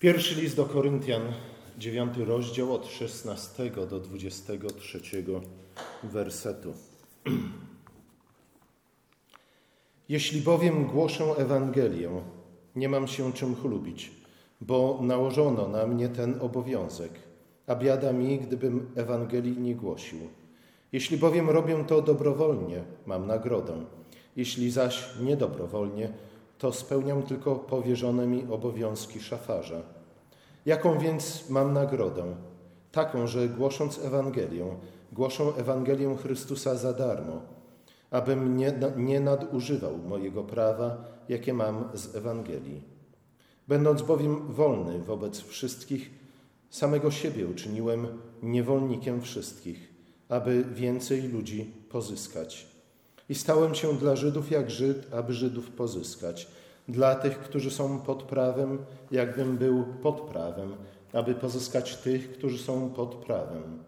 Pierwszy list do Koryntian, dziewiąty rozdział od 16 do 23 wersetu. Jeśli bowiem głoszę Ewangelię, nie mam się czym chlubić, bo nałożono na mnie ten obowiązek, a biada mi, gdybym Ewangelii nie głosił. Jeśli bowiem robię to dobrowolnie, mam nagrodę. Jeśli zaś niedobrowolnie, to spełniam tylko powierzone mi obowiązki szafarza. Jaką więc mam nagrodę? Taką, że głosząc Ewangelię, głoszę Ewangelię Chrystusa za darmo, abym nie, nie nadużywał mojego prawa, jakie mam z Ewangelii. Będąc bowiem wolny wobec wszystkich, samego siebie uczyniłem niewolnikiem wszystkich, aby więcej ludzi pozyskać. I stałem się dla Żydów jak Żyd, aby Żydów pozyskać. Dla tych, którzy są pod prawem, jakbym był pod prawem, aby pozyskać tych, którzy są pod prawem.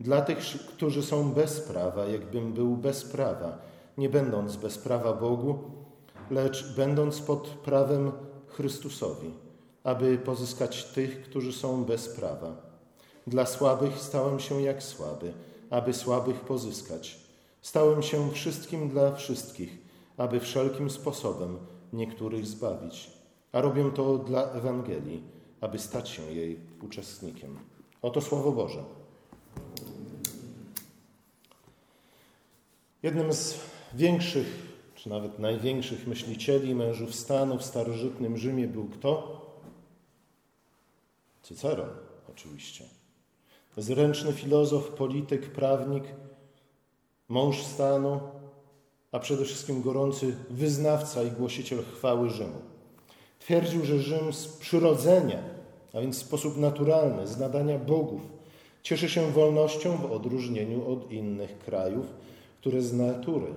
Dla tych, którzy są bez prawa, jakbym był bez prawa, nie będąc bez prawa Bogu, lecz będąc pod prawem Chrystusowi, aby pozyskać tych, którzy są bez prawa. Dla słabych stałem się jak słaby, aby słabych pozyskać. Stałem się wszystkim dla wszystkich, aby wszelkim sposobem niektórych zbawić. A robię to dla Ewangelii, aby stać się jej uczestnikiem. Oto Słowo Boże. Jednym z większych, czy nawet największych myślicieli, mężów stanu w starożytnym Rzymie był kto? Cyceron, oczywiście. Zręczny filozof, polityk, prawnik, mąż stanu, a przede wszystkim gorący wyznawca i głosiciel chwały Rzymu. Twierdził, że Rzym z przyrodzenia, a więc w sposób naturalny, z nadania bogów, cieszy się wolnością w odróżnieniu od innych krajów, które z natury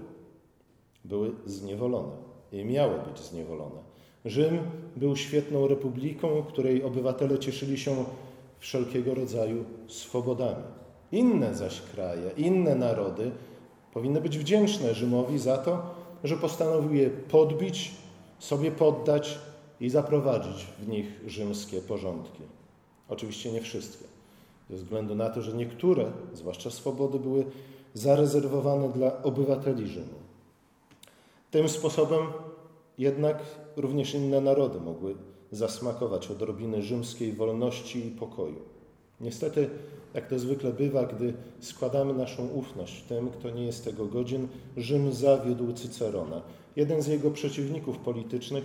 były zniewolone i miały być zniewolone. Rzym był świetną republiką, której obywatele cieszyli się wszelkiego rodzaju swobodami. Inne zaś kraje, inne narody powinny być wdzięczne Rzymowi za to, że postanowił je podbić, sobie poddać i zaprowadzić w nich rzymskie porządki. Oczywiście nie wszystkie, ze względu na to, że niektóre, zwłaszcza swobody, były zarezerwowane dla obywateli Rzymu. Tym sposobem jednak również inne narody mogły zasmakować odrobiny rzymskiej wolności i pokoju. Niestety, jak to zwykle bywa, gdy składamy naszą ufność tym, kto nie jest tego godzien, Rzym zawiódł Cycerona. Jeden z jego przeciwników politycznych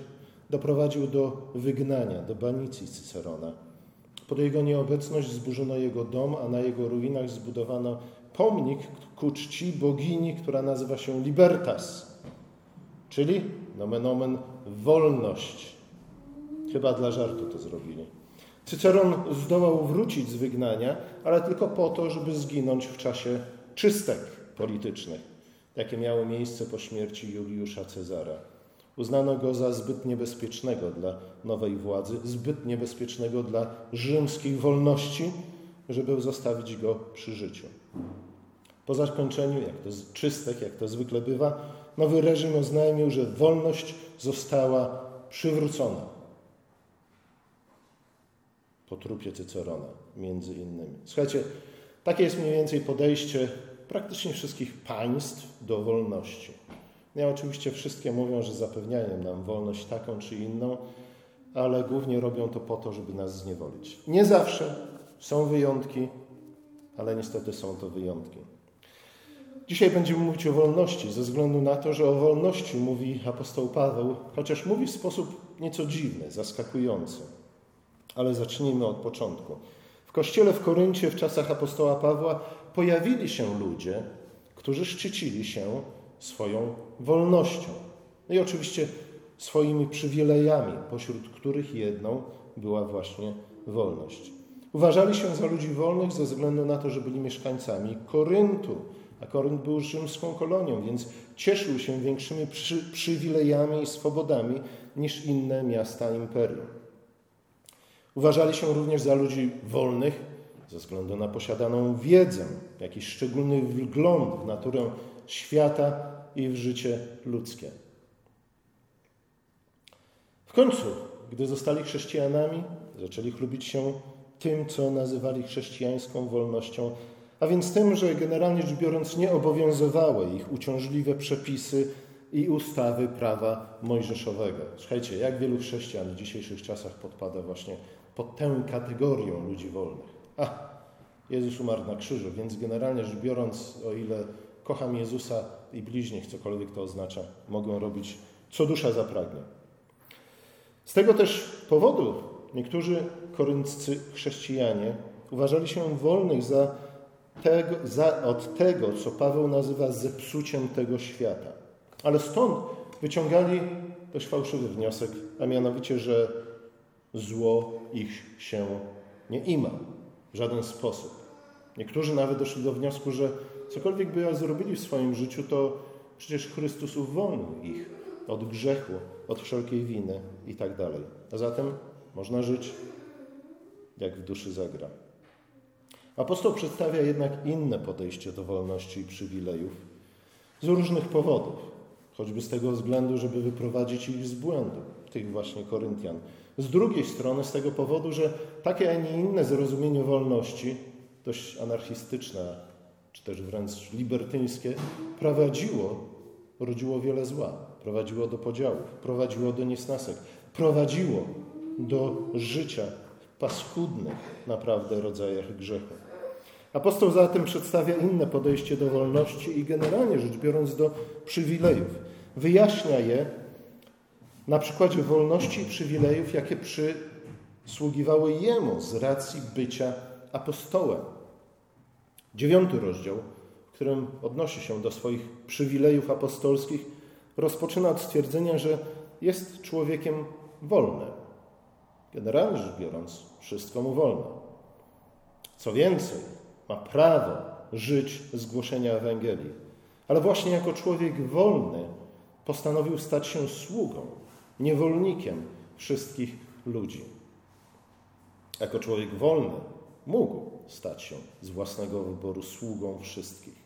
doprowadził do wygnania, do banicji Cycerona. Pod jego nieobecność zburzono jego dom, a na jego ruinach zbudowano pomnik ku czci bogini, która nazywa się Libertas, czyli nomen omen wolność. Chyba dla żartu to zrobili. Cyceron zdołał wrócić z wygnania, ale tylko po to, żeby zginąć w czasie czystek politycznych, jakie miały miejsce po śmierci Juliusza Cezara. Uznano go za zbyt niebezpiecznego dla nowej władzy, zbyt niebezpiecznego dla rzymskiej wolności, żeby zostawić go przy życiu. Po zakończeniu, jak to czystek, jak to zwykle bywa, nowy reżim oznajmił, że wolność została przywrócona po trupie Cycerona, między innymi. Słuchajcie, takie jest mniej więcej podejście praktycznie wszystkich państw do wolności. Ja oczywiście wszystkie mówią, że zapewniają nam wolność taką czy inną, ale głównie robią to po to, żeby nas zniewolić. Nie zawsze są wyjątki, ale niestety są to wyjątki. Dzisiaj będziemy mówić o wolności, ze względu na to, że o wolności mówi apostoł Paweł, chociaż mówi w sposób nieco dziwny, zaskakujący. Ale zacznijmy od początku. W kościele w Koryncie w czasach apostoła Pawła pojawili się ludzie, którzy szczycili się swoją wolnością. No i oczywiście swoimi przywilejami, pośród których jedną była właśnie wolność. Uważali się za ludzi wolnych ze względu na to, że byli mieszkańcami Koryntu, a Korynt był rzymską kolonią, więc cieszył się większymi przy, przywilejami i swobodami niż inne miasta imperium. Uważali się również za ludzi wolnych ze względu na posiadaną wiedzę, jakiś szczególny wgląd w naturę świata i w życie ludzkie. W końcu gdy zostali chrześcijanami, zaczęli chlubić się tym, co nazywali chrześcijańską wolnością, a więc tym, że generalnie rzecz biorąc nie obowiązywały ich uciążliwe przepisy i ustawy prawa mojżeszowego. Słuchajcie, jak wielu chrześcijan w dzisiejszych czasach podpada właśnie pod tę kategorię ludzi wolnych. A, Jezus umarł na krzyżu, więc generalnie rzecz biorąc, o ile kocham Jezusa i bliźnich, cokolwiek to oznacza, mogą robić co dusza zapragnie. Z tego też powodu niektórzy korynccy chrześcijanie uważali się wolnych za tego, za, od tego, co Paweł nazywa zepsuciem tego świata. Ale stąd wyciągali dość fałszywy wniosek, a mianowicie, że zło ich się nie ima w żaden sposób. Niektórzy nawet doszli do wniosku, że cokolwiek by zrobili w swoim życiu, to przecież Chrystus uwolnił ich od grzechu, od wszelkiej winy i tak dalej. A zatem można żyć jak w duszy zagra. Apostoł przedstawia jednak inne podejście do wolności i przywilejów z różnych powodów, choćby z tego względu, żeby wyprowadzić ich z błędu, tych właśnie Koryntian. Z drugiej strony z tego powodu, że takie, a nie inne zrozumienie wolności, dość anarchistyczne, czy też wręcz libertyńskie, prowadziło, rodziło wiele zła. Prowadziło do podziałów, prowadziło do niesnasek, prowadziło do życia paskudnych naprawdę rodzajach grzechu. Apostoł zatem przedstawia inne podejście do wolności i generalnie rzecz biorąc do przywilejów. Wyjaśnia je na przykładzie wolności i przywilejów, jakie przysługiwały jemu z racji bycia apostołem. Dziewiąty rozdział, w którym odnosi się do swoich przywilejów apostolskich, rozpoczyna od stwierdzenia, że jest człowiekiem wolnym. Generalnie rzecz biorąc, wszystko mu wolno. Co więcej, ma prawo żyć z głoszenia Ewangelii. Ale właśnie jako człowiek wolny postanowił stać się sługą, niewolnikiem wszystkich ludzi. Jako człowiek wolny mógł stać się z własnego wyboru sługą wszystkich.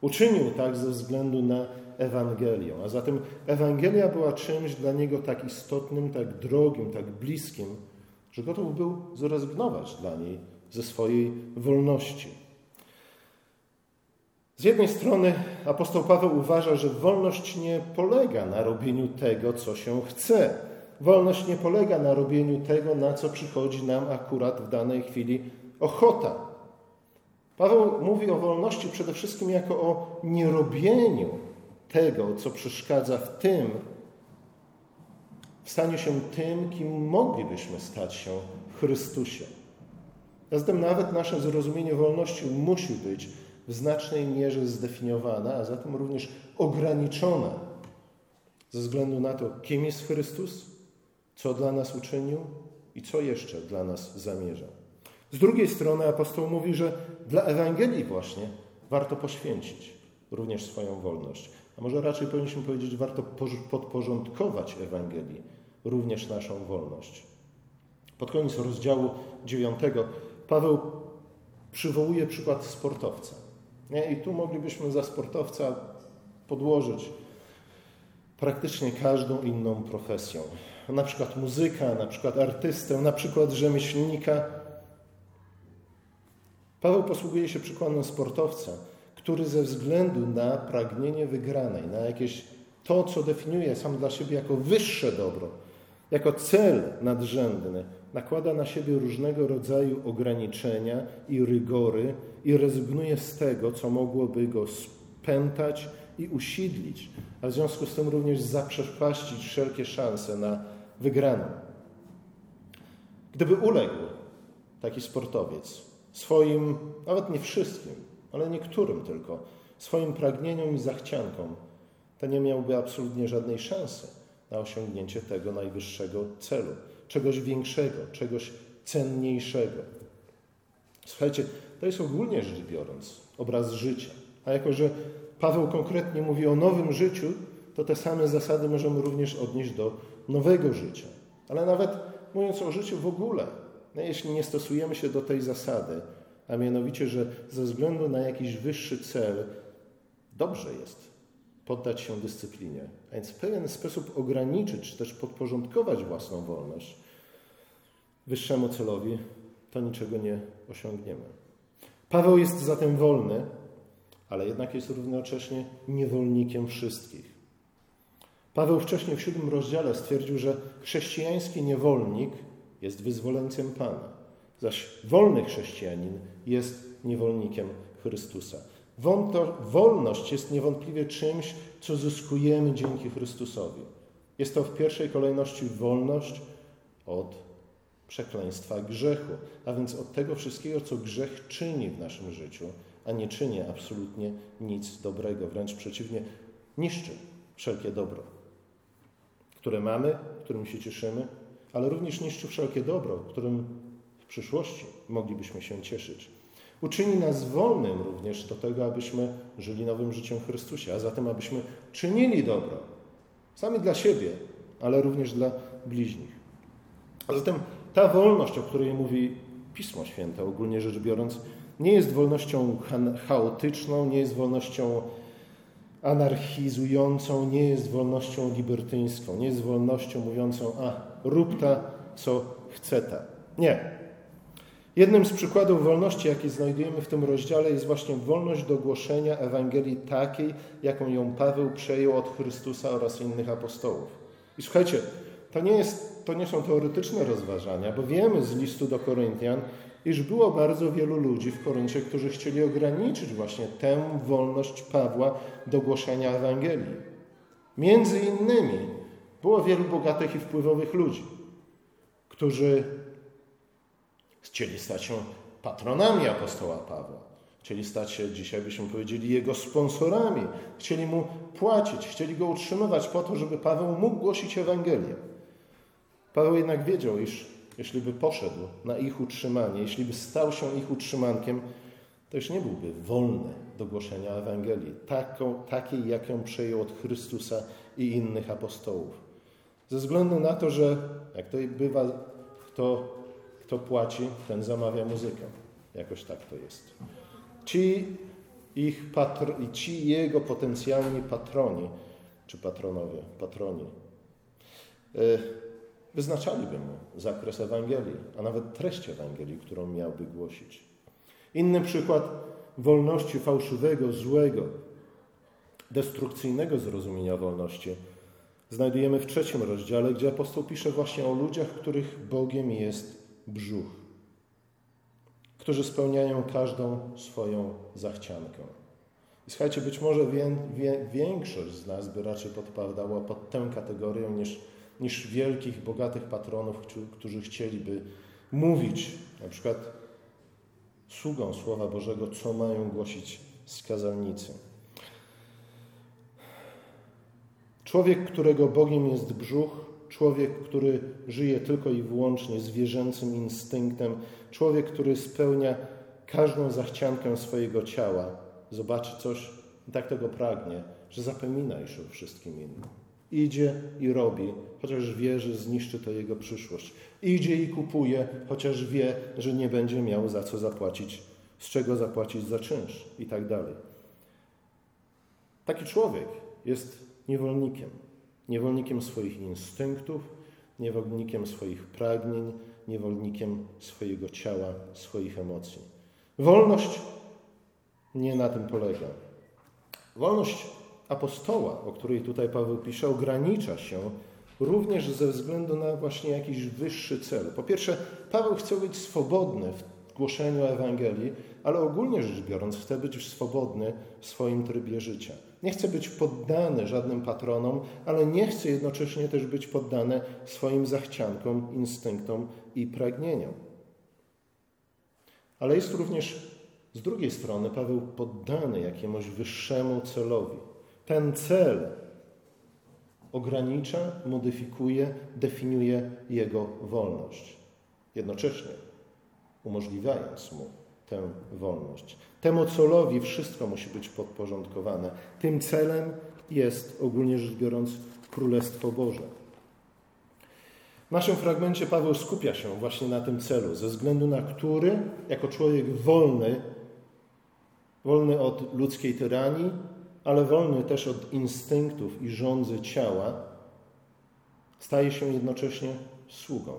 Uczynił tak ze względu na Ewangelię. A zatem Ewangelia była czymś dla niego tak istotnym, tak drogim, tak bliskim, że gotów był zrezygnować dla niej ze swojej wolności. Z jednej strony apostoł Paweł uważa, że wolność nie polega na robieniu tego, co się chce. Wolność nie polega na robieniu tego, na co przychodzi nam akurat w danej chwili ochota. Paweł mówi o wolności przede wszystkim jako o nierobieniu tego, co przeszkadza w tym, w staniu się tym, kim moglibyśmy stać się w Chrystusie. Zatem nawet nasze zrozumienie wolności musi być w znacznej mierze zdefiniowane, a zatem również ograniczone ze względu na to, kim jest Chrystus, co dla nas uczynił i co jeszcze dla nas zamierza. Z drugiej strony apostoł mówi, że dla Ewangelii właśnie warto poświęcić również swoją wolność. A może raczej powinniśmy powiedzieć, że warto podporządkować Ewangelii również naszą wolność. Pod koniec rozdziału 9 Paweł przywołuje przykład sportowca. Nie? I tu moglibyśmy za sportowca podłożyć praktycznie każdą inną profesją. Na przykład muzyka, na przykład artystę, na przykład rzemieślnika. Paweł posługuje się przykładem sportowca, który ze względu na pragnienie wygranej, na jakieś to, co definiuje sam dla siebie jako wyższe dobro, jako cel nadrzędny, nakłada na siebie różnego rodzaju ograniczenia i rygory i rezygnuje z tego, co mogłoby go spętać i usidlić, a w związku z tym również zaprzepaścić wszelkie szanse na wygraną. Gdyby uległ taki sportowiec swoim, nawet nie wszystkim, ale niektórym tylko, swoim pragnieniom i zachciankom, to nie miałby absolutnie żadnej szansy na osiągnięcie tego najwyższego celu, czegoś większego, czegoś cenniejszego. Słuchajcie, to jest ogólnie rzecz biorąc obraz życia. A jako, że Paweł konkretnie mówi o nowym życiu, to te same zasady możemy również odnieść do nowego życia. Ale nawet mówiąc o życiu w ogóle, no jeśli nie stosujemy się do tej zasady, a mianowicie, że ze względu na jakiś wyższy cel dobrze jest poddać się dyscyplinie, a więc w pewien sposób ograniczyć, czy też podporządkować własną wolność wyższemu celowi, to niczego nie osiągniemy. Paweł jest zatem wolny, ale jednak jest równocześnie niewolnikiem wszystkich. Paweł wcześniej w siódmym rozdziale stwierdził, że chrześcijański niewolnik jest wyzwoleńcem Pana, zaś wolny chrześcijanin jest niewolnikiem Chrystusa. Wolność jest niewątpliwie czymś, co zyskujemy dzięki Chrystusowi. Jest to w pierwszej kolejności wolność od przekleństwa grzechu, a więc od tego wszystkiego, co grzech czyni w naszym życiu, a nie czyni absolutnie nic dobrego. Wręcz przeciwnie, niszczy wszelkie dobro, które mamy, którym się cieszymy, ale również niszczy wszelkie dobro, którym w przyszłości moglibyśmy się cieszyć. Uczyni nas wolnym również do tego, abyśmy żyli nowym życiem w Chrystusie, a zatem abyśmy czynili dobro. Sami dla siebie, ale również dla bliźnich. A zatem ta wolność, o której mówi Pismo Święte, ogólnie rzecz biorąc, nie jest wolnością chaotyczną, nie jest wolnością anarchizującą, nie jest wolnością libertyńską, nie jest wolnością mówiącą, a rób ta, co chce ta. Nie. Jednym z przykładów wolności, jaki znajdujemy w tym rozdziale, jest właśnie wolność do głoszenia Ewangelii takiej, jaką ją Paweł przejął od Chrystusa oraz innych apostołów. I słuchajcie, to nie, jest, to nie są teoretyczne rozważania, bo wiemy z listu do Koryntian, iż było bardzo wielu ludzi w Koryncie, którzy chcieli ograniczyć właśnie tę wolność Pawła do głoszenia Ewangelii. Między innymi było wielu bogatych i wpływowych ludzi, którzy chcieli stać się patronami apostoła Pawła. Chcieli stać się, dzisiaj byśmy powiedzieli, jego sponsorami. Chcieli mu płacić, chcieli go utrzymywać po to, żeby Paweł mógł głosić Ewangelię. Paweł jednak wiedział, iż jeśli by poszedł na ich utrzymanie, jeśli by stał się ich utrzymankiem, to już nie byłby wolny do głoszenia Ewangelii, taką, takiej, jak ją przejął od Chrystusa i innych apostołów. Ze względu na to, że jak to bywa, kto, kto płaci, ten zamawia muzykę. Jakoś tak to jest. Ci, ich patro, ci jego potencjalni patroni, czy patronowie, patroni, y, wyznaczaliby mu zakres Ewangelii, a nawet treść Ewangelii, którą miałby głosić. Inny przykład wolności fałszywego, złego, destrukcyjnego zrozumienia wolności znajdujemy w trzecim rozdziale, gdzie apostoł pisze właśnie o ludziach, których Bogiem jest brzuch, którzy spełniają każdą swoją zachciankę. I słuchajcie, być może wie, wie, większość z nas by raczej podpadała pod tę kategorię niż niż wielkich, bogatych patronów, którzy chcieliby mówić, na przykład sługą Słowa Bożego, co mają głosić skazalnicy. Człowiek, którego Bogiem jest brzuch, człowiek, który żyje tylko i wyłącznie zwierzęcym instynktem, człowiek, który spełnia każdą zachciankę swojego ciała, zobaczy coś i tak tego pragnie, że zapomina już o wszystkim innym. Idzie i robi, chociaż wie, że zniszczy to jego przyszłość. Idzie i kupuje, chociaż wie, że nie będzie miał za co zapłacić, z czego zapłacić za czynsz i tak dalej. Taki człowiek jest niewolnikiem. Niewolnikiem swoich instynktów, niewolnikiem swoich pragnień, niewolnikiem swojego ciała, swoich emocji. Wolność nie na tym polega. Wolność apostoła, o której tutaj Paweł pisze, ogranicza się również ze względu na właśnie jakiś wyższy cel. Po pierwsze, Paweł chce być swobodny w głoszeniu Ewangelii, ale ogólnie rzecz biorąc, chce być swobodny w swoim trybie życia. Nie chce być poddany żadnym patronom, ale nie chce jednocześnie też być poddany swoim zachciankom, instynktom i pragnieniom. Ale jest również z drugiej strony Paweł poddany jakiemuś wyższemu celowi. Ten cel ogranicza, modyfikuje, definiuje jego wolność. Jednocześnie umożliwiając mu tę wolność. Temu celowi wszystko musi być podporządkowane. Tym celem jest, ogólnie rzecz biorąc, Królestwo Boże. W naszym fragmencie Paweł skupia się właśnie na tym celu, ze względu na który, jako człowiek wolny, wolny od ludzkiej tyranii, ale wolny też od instynktów i rządzy ciała, staje się jednocześnie sługą.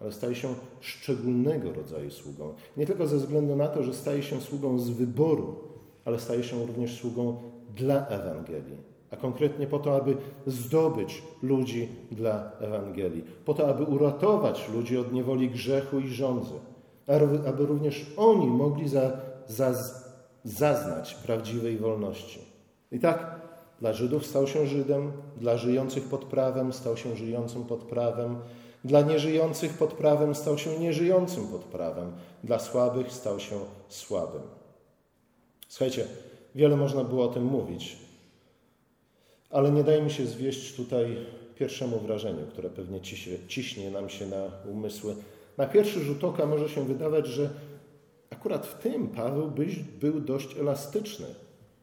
Ale staje się szczególnego rodzaju sługą. Nie tylko ze względu na to, że staje się sługą z wyboru, ale staje się również sługą dla Ewangelii a konkretnie po to, aby zdobyć ludzi dla Ewangelii, po to, aby uratować ludzi od niewoli grzechu i rządzy, aby również oni mogli za, za, zaznać prawdziwej wolności. I tak dla Żydów stał się Żydem, dla żyjących pod prawem stał się żyjącym pod prawem, dla nieżyjących pod prawem stał się nieżyjącym pod prawem, dla słabych stał się słabym. Słuchajcie, wiele można było o tym mówić, ale nie dajmy się zwieść tutaj pierwszemu wrażeniu, które pewnie ciśnie nam się na umysły. Na pierwszy rzut oka może się wydawać, że akurat w tym Paweł był dość elastyczny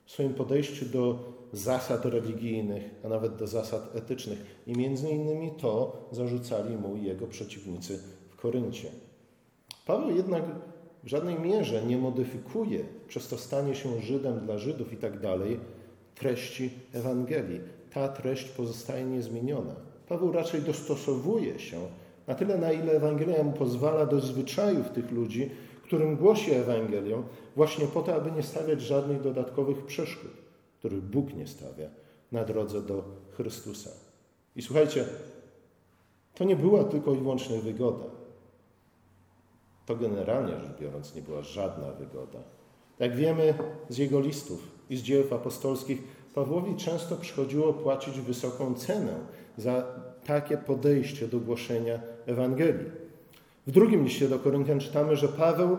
w swoim podejściu do zasad religijnych, a nawet do zasad etycznych. I między innymi to zarzucali mu jego przeciwnicy w Koryncie. Paweł jednak w żadnej mierze nie modyfikuje przez to stanie się Żydem dla Żydów i tak dalej treści Ewangelii. Ta treść pozostaje niezmieniona. Paweł raczej dostosowuje się na tyle, na ile Ewangelia mu pozwala do zwyczajów tych ludzi, którym głosi Ewangelię, właśnie po to, aby nie stawiać żadnych dodatkowych przeszkód, których Bóg nie stawia na drodze do Chrystusa. I słuchajcie, to nie była tylko i wyłącznie wygoda. To generalnie rzecz biorąc nie była żadna wygoda. Jak wiemy z jego listów i z dzieł apostolskich, Pawłowi często przychodziło płacić wysoką cenę za takie podejście do głoszenia Ewangelii. W drugim liście do Koryntian czytamy, że Paweł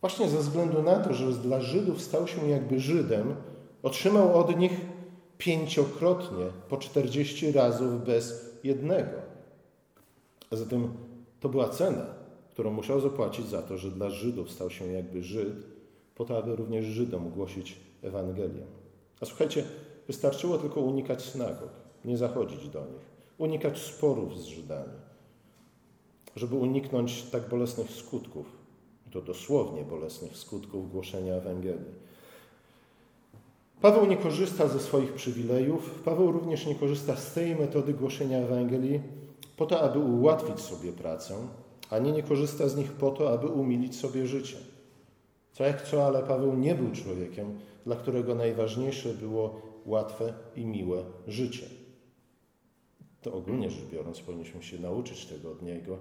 właśnie ze względu na to, że dla Żydów stał się jakby Żydem, otrzymał od nich pięciokrotnie po czterdzieści razów bez jednego. A zatem to była cena, którą musiał zapłacić za to, że dla Żydów stał się jakby Żyd, po to, aby również Żydom głosić Ewangelię. A słuchajcie, wystarczyło tylko unikać synagog, nie zachodzić do nich, unikać sporów z Żydami, żeby uniknąć tak bolesnych skutków, to dosłownie bolesnych skutków głoszenia Ewangelii. Paweł nie korzysta ze swoich przywilejów, Paweł również nie korzysta z tej metody głoszenia Ewangelii po to, aby ułatwić sobie pracę, ani nie korzysta z nich po to, aby umilić sobie życie. Co jak co, ale Paweł nie był człowiekiem, dla którego najważniejsze było łatwe i miłe życie. To ogólnie rzecz biorąc, powinniśmy się nauczyć tego od niego,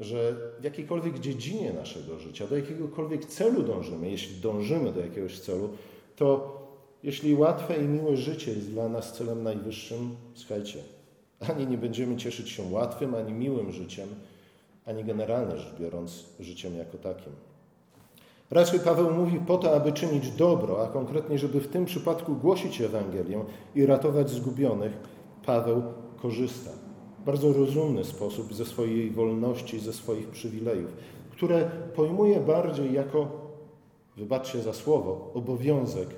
że w jakiejkolwiek dziedzinie naszego życia, do jakiegokolwiek celu dążymy, jeśli dążymy do jakiegoś celu, to jeśli łatwe i miłe życie jest dla nas celem najwyższym, słuchajcie, ani nie będziemy cieszyć się łatwym, ani miłym życiem, ani generalnie rzecz biorąc, życiem jako takim. Raczej Paweł mówi po to, aby czynić dobro, a konkretnie, żeby w tym przypadku głosić Ewangelię i ratować zgubionych, Paweł korzysta w bardzo rozumny sposób ze swojej wolności, ze swoich przywilejów, które pojmuje bardziej jako, wybaczcie za słowo, obowiązek,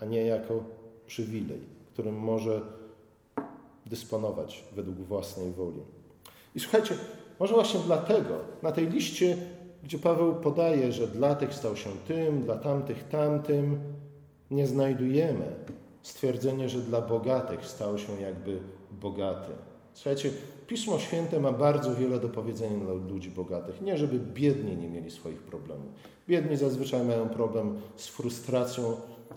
a nie jako przywilej, którym może dysponować według własnej woli. I słuchajcie, może właśnie dlatego na tej liście gdzie Paweł podaje, że dla tych stał się tym, dla tamtych tamtym, nie znajdujemy stwierdzenia, że dla bogatych stał się jakby bogaty. Słuchajcie, Pismo Święte ma bardzo wiele do powiedzenia dla ludzi bogatych. Nie, żeby biedni nie mieli swoich problemów. Biedni zazwyczaj mają problem z frustracją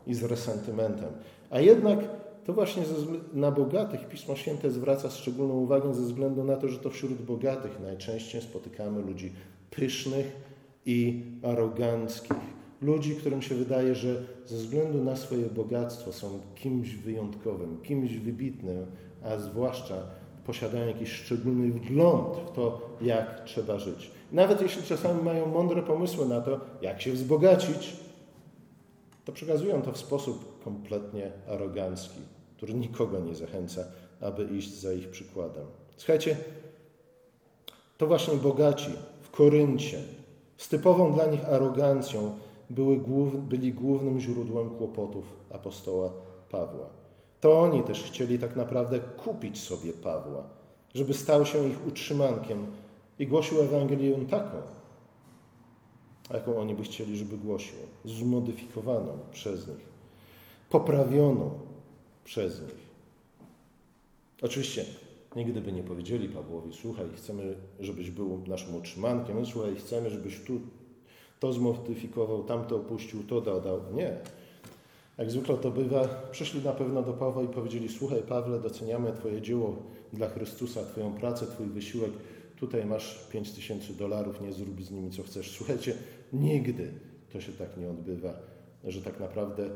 i z resentymentem. A jednak to właśnie na bogatych Pismo Święte zwraca szczególną uwagę ze względu na to, że to wśród bogatych najczęściej spotykamy ludzi pysznych i aroganckich. Ludzi, którym się wydaje, że ze względu na swoje bogactwo są kimś wyjątkowym, kimś wybitnym, a zwłaszcza posiadają jakiś szczególny wgląd w to, jak trzeba żyć. Nawet jeśli czasami mają mądre pomysły na to, jak się wzbogacić, to przekazują to w sposób kompletnie arogancki, który nikogo nie zachęca, aby iść za ich przykładem. Słuchajcie, to właśnie bogaci Koryncie z typową dla nich arogancją głów, byli głównym źródłem kłopotów apostoła Pawła. To oni też chcieli tak naprawdę kupić sobie Pawła, żeby stał się ich utrzymankiem i głosił Ewangelię taką, jaką oni by chcieli, żeby głosił, zmodyfikowaną przez nich. poprawioną przez nich. Oczywiście nigdy by nie powiedzieli Pawłowi, słuchaj, chcemy, żebyś był naszym utrzymankiem, słuchaj, chcemy, żebyś tu to zmodyfikował, tamto opuścił, to dodał. Nie. Jak zwykle to bywa, przyszli na pewno do Pawła i powiedzieli: Słuchaj, Pawle, doceniamy Twoje dzieło dla Chrystusa, Twoją pracę, Twój wysiłek. Tutaj masz 5 tysięcy dolarów, nie zrób z nimi co chcesz. Słuchajcie, nigdy to się tak nie odbywa, że tak naprawdę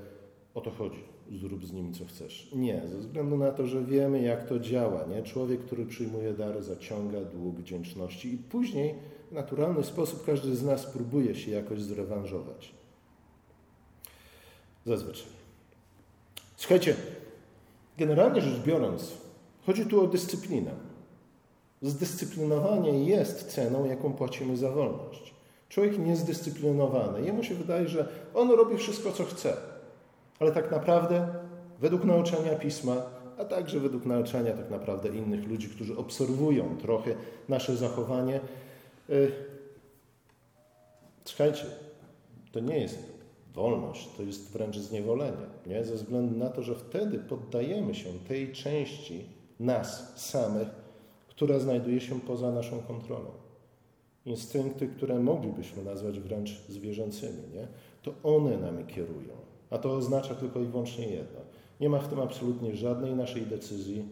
o to chodzi. Zrób z nimi co chcesz. Nie, ze względu na to, że wiemy, jak to działa. Nie? Człowiek, który przyjmuje dary, zaciąga dług wdzięczności i później w naturalny sposób każdy z nas próbuje się jakoś zrewanżować. Zazwyczaj. Słuchajcie, generalnie rzecz biorąc, chodzi tu o dyscyplinę. Zdyscyplinowanie jest ceną, jaką płacimy za wolność. Człowiek niezdyscyplinowany, jemu się wydaje, że on robi wszystko, co chce, ale tak naprawdę, według nauczania pisma, a także według nauczania tak naprawdę innych ludzi, którzy obserwują trochę nasze zachowanie, yy, słuchajcie, to nie jest wolność to jest wręcz zniewolenie, nie? ze względu na to, że wtedy poddajemy się tej części nas samych, która znajduje się poza naszą kontrolą. Instynkty, które moglibyśmy nazwać wręcz zwierzęcymi, nie? to one nami kierują. A to oznacza tylko i wyłącznie jedno. Nie ma w tym absolutnie żadnej naszej decyzji,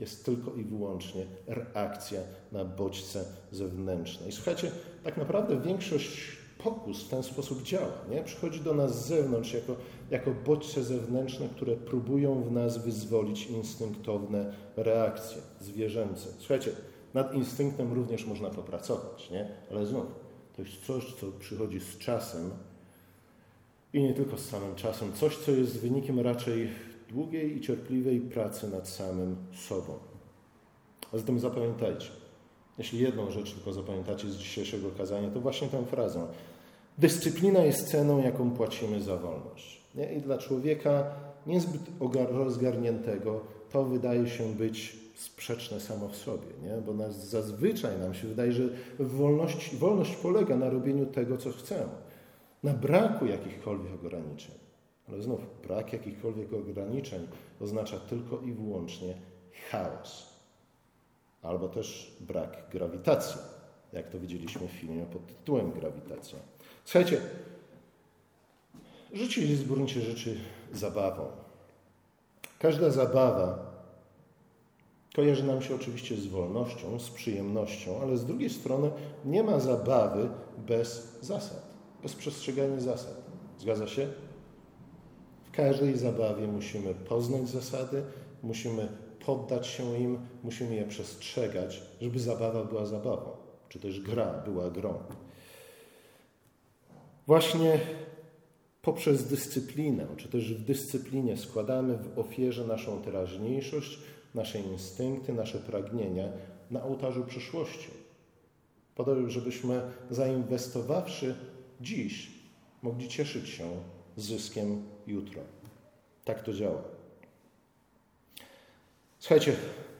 jest tylko i wyłącznie reakcja na bodźce zewnętrzne. I słuchajcie, tak naprawdę większość pokus w ten sposób działa. Nie? Przychodzi do nas z zewnątrz jako, jako bodźce zewnętrzne, które próbują w nas wyzwolić instynktowne reakcje zwierzęce. Słuchajcie, nad instynktem również można popracować, nie? ale znów, to jest coś, co przychodzi z czasem i nie tylko z samym czasem, coś, co jest wynikiem raczej długiej i cierpliwej pracy nad samym sobą. A zatem zapamiętajcie, jeśli jedną rzecz tylko zapamiętacie z dzisiejszego kazania, to właśnie tę frazę. Dyscyplina jest ceną, jaką płacimy za wolność. Nie? I dla człowieka niezbyt rozgarniętego to wydaje się być sprzeczne samo w sobie, nie? bo nas, zazwyczaj nam się wydaje, że wolność, wolność polega na robieniu tego, co chcemy, na braku jakichkolwiek ograniczeń. Ale znów, brak jakichkolwiek ograniczeń oznacza tylko i wyłącznie chaos, albo też brak grawitacji, jak to widzieliśmy w filmie pod tytułem Grawitacja. Słuchajcie, życie jest w gruncie rzeczy zabawą. Każda zabawa kojarzy nam się oczywiście z wolnością, z przyjemnością, ale z drugiej strony nie ma zabawy bez zasad, bez przestrzegania zasad. Zgadza się? W każdej zabawie musimy poznać zasady, musimy poddać się im, musimy je przestrzegać, żeby zabawa była zabawą, czy też gra była grą. Właśnie poprzez dyscyplinę, czy też w dyscyplinie składamy w ofierze naszą teraźniejszość, nasze instynkty, nasze pragnienia na ołtarzu przyszłości. Po to, żebyśmy zainwestowawszy dziś, mogli cieszyć się zyskiem jutro. Tak to działa. Słuchajcie,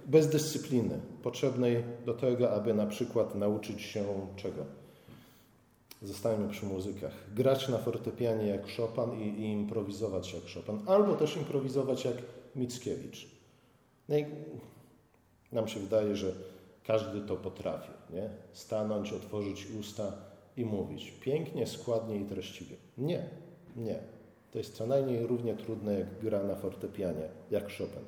bez dyscypliny potrzebnej do tego, aby na przykład nauczyć się czego? Zostajemy przy muzykach. Grać na fortepianie jak Chopin i, i improwizować jak Chopin, albo też improwizować jak Mickiewicz. No i nam się wydaje, że każdy to potrafi. Nie? Stanąć, otworzyć usta i mówić. Pięknie, składnie i treściwie. Nie, nie. To jest co najmniej równie trudne jak gra na fortepianie, jak Chopin.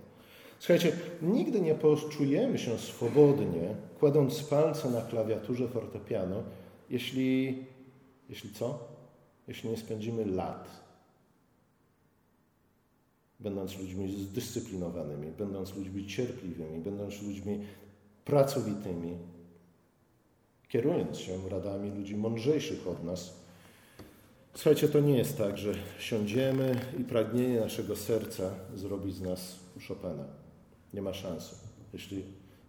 Słuchajcie, nigdy nie poczujemy się swobodnie, kładąc palce na klawiaturze fortepiano, jeśli jeśli co? Jeśli nie spędzimy lat, będąc ludźmi zdyscyplinowanymi, będąc ludźmi cierpliwymi, będąc ludźmi pracowitymi, kierując się radami ludzi mądrzejszych od nas. Słuchajcie, to nie jest tak, że siądziemy i pragnienie naszego serca zrobi z nas Chopina. Nie ma szansy. Jeśli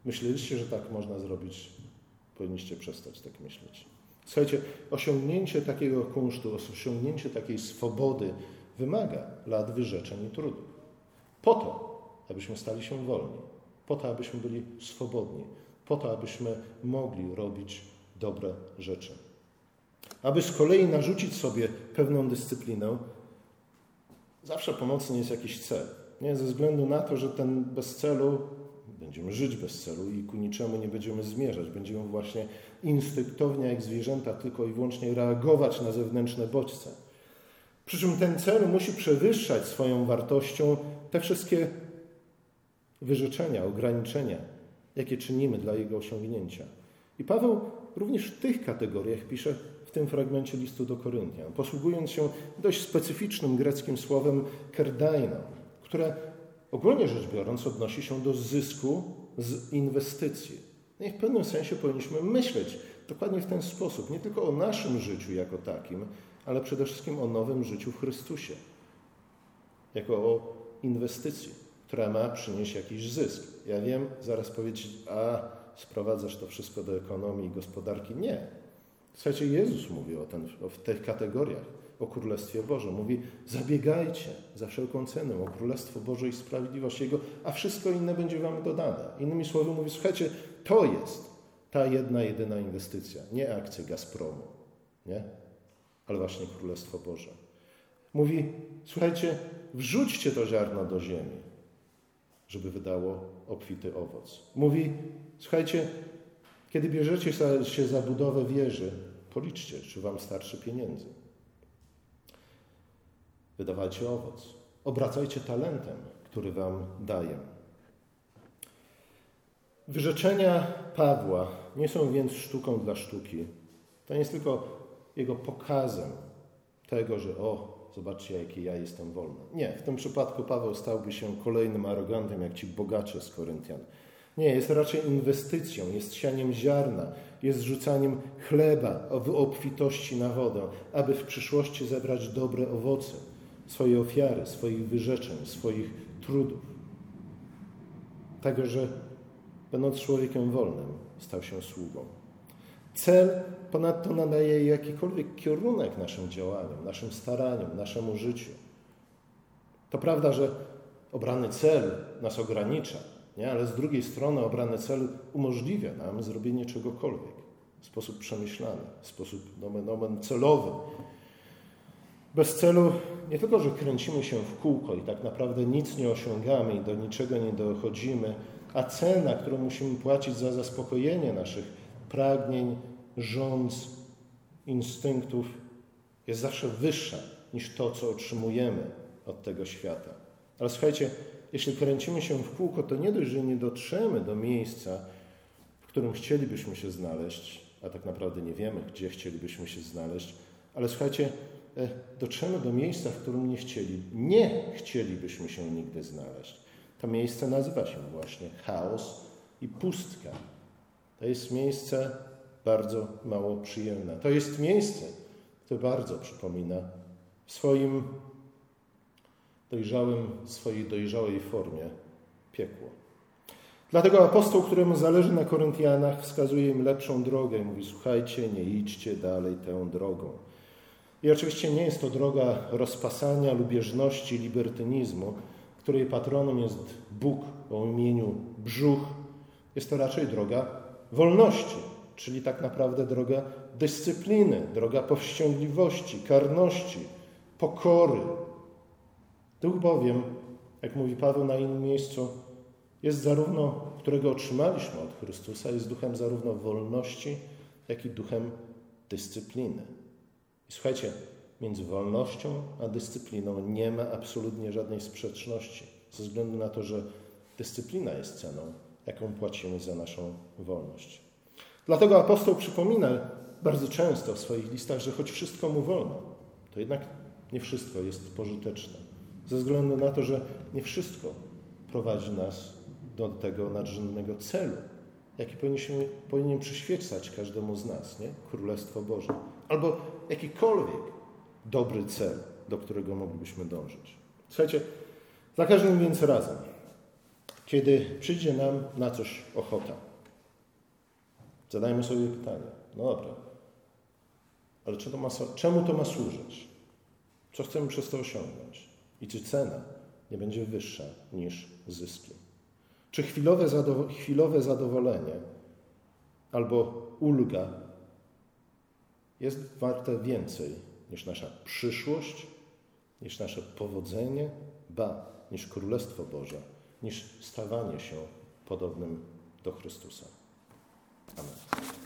myśleliście, że tak można zrobić, powinniście przestać tak myśleć. Słuchajcie, osiągnięcie takiego kunsztu, osiągnięcie takiej swobody wymaga lat wyrzeczeń i trudów. Po to, abyśmy stali się wolni, po to, abyśmy byli swobodni, po to, abyśmy mogli robić dobre rzeczy. Aby z kolei narzucić sobie pewną dyscyplinę, zawsze pomocny jest jakiś cel. Nie ze względu na to, że ten bez celu będziemy żyć bez celu i ku niczemu nie będziemy zmierzać. Będziemy właśnie instynktownie, jak zwierzęta, tylko i wyłącznie reagować na zewnętrzne bodźce. Przy czym ten cel musi przewyższać swoją wartością te wszystkie wyrzeczenia, ograniczenia, jakie czynimy dla jego osiągnięcia. I Paweł również w tych kategoriach pisze w tym fragmencie listu do Koryntian, posługując się dość specyficznym greckim słowem kerdaina, które ogólnie rzecz biorąc odnosi się do zysku z inwestycji. No i w pewnym sensie powinniśmy myśleć dokładnie w ten sposób, nie tylko o naszym życiu jako takim, ale przede wszystkim o nowym życiu w Chrystusie, jako o inwestycji, która ma przynieść jakiś zysk. Ja wiem, zaraz powiedzieć, a sprowadzasz to wszystko do ekonomii i gospodarki. Nie. Słuchajcie, Jezus mówi o, ten, o tych kategoriach, o Królestwie Bożym. Mówi, zabiegajcie za wszelką cenę o Królestwo Boże i sprawiedliwość Jego, a wszystko inne będzie wam dodane. Innymi słowy mówi, słuchajcie, to jest ta jedna, jedyna inwestycja. Nie akcje Gazpromu, nie? Ale właśnie Królestwo Boże. Mówi, słuchajcie, wrzućcie to ziarno do ziemi, żeby wydało obfity owoc. Mówi, słuchajcie, kiedy bierzecie się za budowę wieży, policzcie, czy wam starczy pieniędzy. Wydawajcie owoc. Obracajcie talentem, który wam daję. Wyrzeczenia Pawła nie są więc sztuką dla sztuki. To nie jest tylko jego pokazem tego, że o, zobaczcie, jaki ja jestem wolny. Nie, w tym przypadku Paweł stałby się kolejnym arogantem, jak ci bogacze z Koryntian. Nie, jest raczej inwestycją, jest sianiem ziarna, jest rzucaniem chleba w obfitości na wodę, aby w przyszłości zebrać dobre owoce swojej ofiary, swoich wyrzeczeń, swoich trudów. Tego, że będąc człowiekiem wolnym, stał się sługą. Cel ponadto nadaje jakikolwiek kierunek naszym działaniom, naszym staraniom, naszemu życiu. To prawda, że obrany cel nas ogranicza, nie? ale z drugiej strony obrany cel umożliwia nam zrobienie czegokolwiek w sposób przemyślany, w sposób nomen, nomen celowy. Bez celu nie tylko, że kręcimy się w kółko i tak naprawdę nic nie osiągamy i do niczego nie dochodzimy, a cena, którą musimy płacić za zaspokojenie naszych pragnień, rządz, instynktów jest zawsze wyższa niż to, co otrzymujemy od tego świata. Ale słuchajcie, jeśli kręcimy się w kółko, to nie dość, że nie dotrzemy do miejsca, w którym chcielibyśmy się znaleźć, a tak naprawdę nie wiemy, gdzie chcielibyśmy się znaleźć, ale słuchajcie, e, dotrzemy do miejsca, w którym nie chcieli, nie chcielibyśmy się nigdy znaleźć. To miejsce nazywa się właśnie chaos i pustka. To jest miejsce bardzo mało przyjemne. To jest miejsce, które bardzo przypomina w swoim dojrzałym, swojej dojrzałej formie piekło. Dlatego apostoł, któremu zależy na Koryntianach, wskazuje im lepszą drogę. Mówi, słuchajcie, nie idźcie dalej tą drogą. I oczywiście nie jest to droga rozpasania, lubieżności, libertynizmu, której patronem jest Bóg o imieniu Brzuch. Jest to raczej droga wolności, czyli tak naprawdę droga dyscypliny, droga powściągliwości, karności, pokory. Duch bowiem, jak mówi Paweł na innym miejscu, jest zarówno, którego otrzymaliśmy od Chrystusa, jest duchem zarówno wolności, jak i duchem dyscypliny. I słuchajcie, między wolnością a dyscypliną nie ma absolutnie żadnej sprzeczności, ze względu na to, że dyscyplina jest ceną, jaką płacimy za naszą wolność. Dlatego apostoł przypomina bardzo często w swoich listach, że choć wszystko mu wolno, to jednak nie wszystko jest pożyteczne. Ze względu na to, że nie wszystko prowadzi nas do tego nadrzędnego celu, jaki powinien, powinien przyświecać każdemu z nas, nie? Królestwo Boże. Albo jakikolwiek dobry cel, do którego moglibyśmy dążyć. Słuchajcie, za każdym więc razem, kiedy przyjdzie nam na coś ochota, Zadajmy sobie pytanie, no dobra, ale to ma, czemu to ma służyć? Co chcemy przez to osiągnąć? I czy cena nie będzie wyższa niż zyski? Czy chwilowe, chwilowe zadowolenie albo ulga jest warte więcej niż nasza przyszłość niż nasze powodzenie, ba, niż Królestwo Boże, niż stawanie się podobnym do Chrystusa. Amen.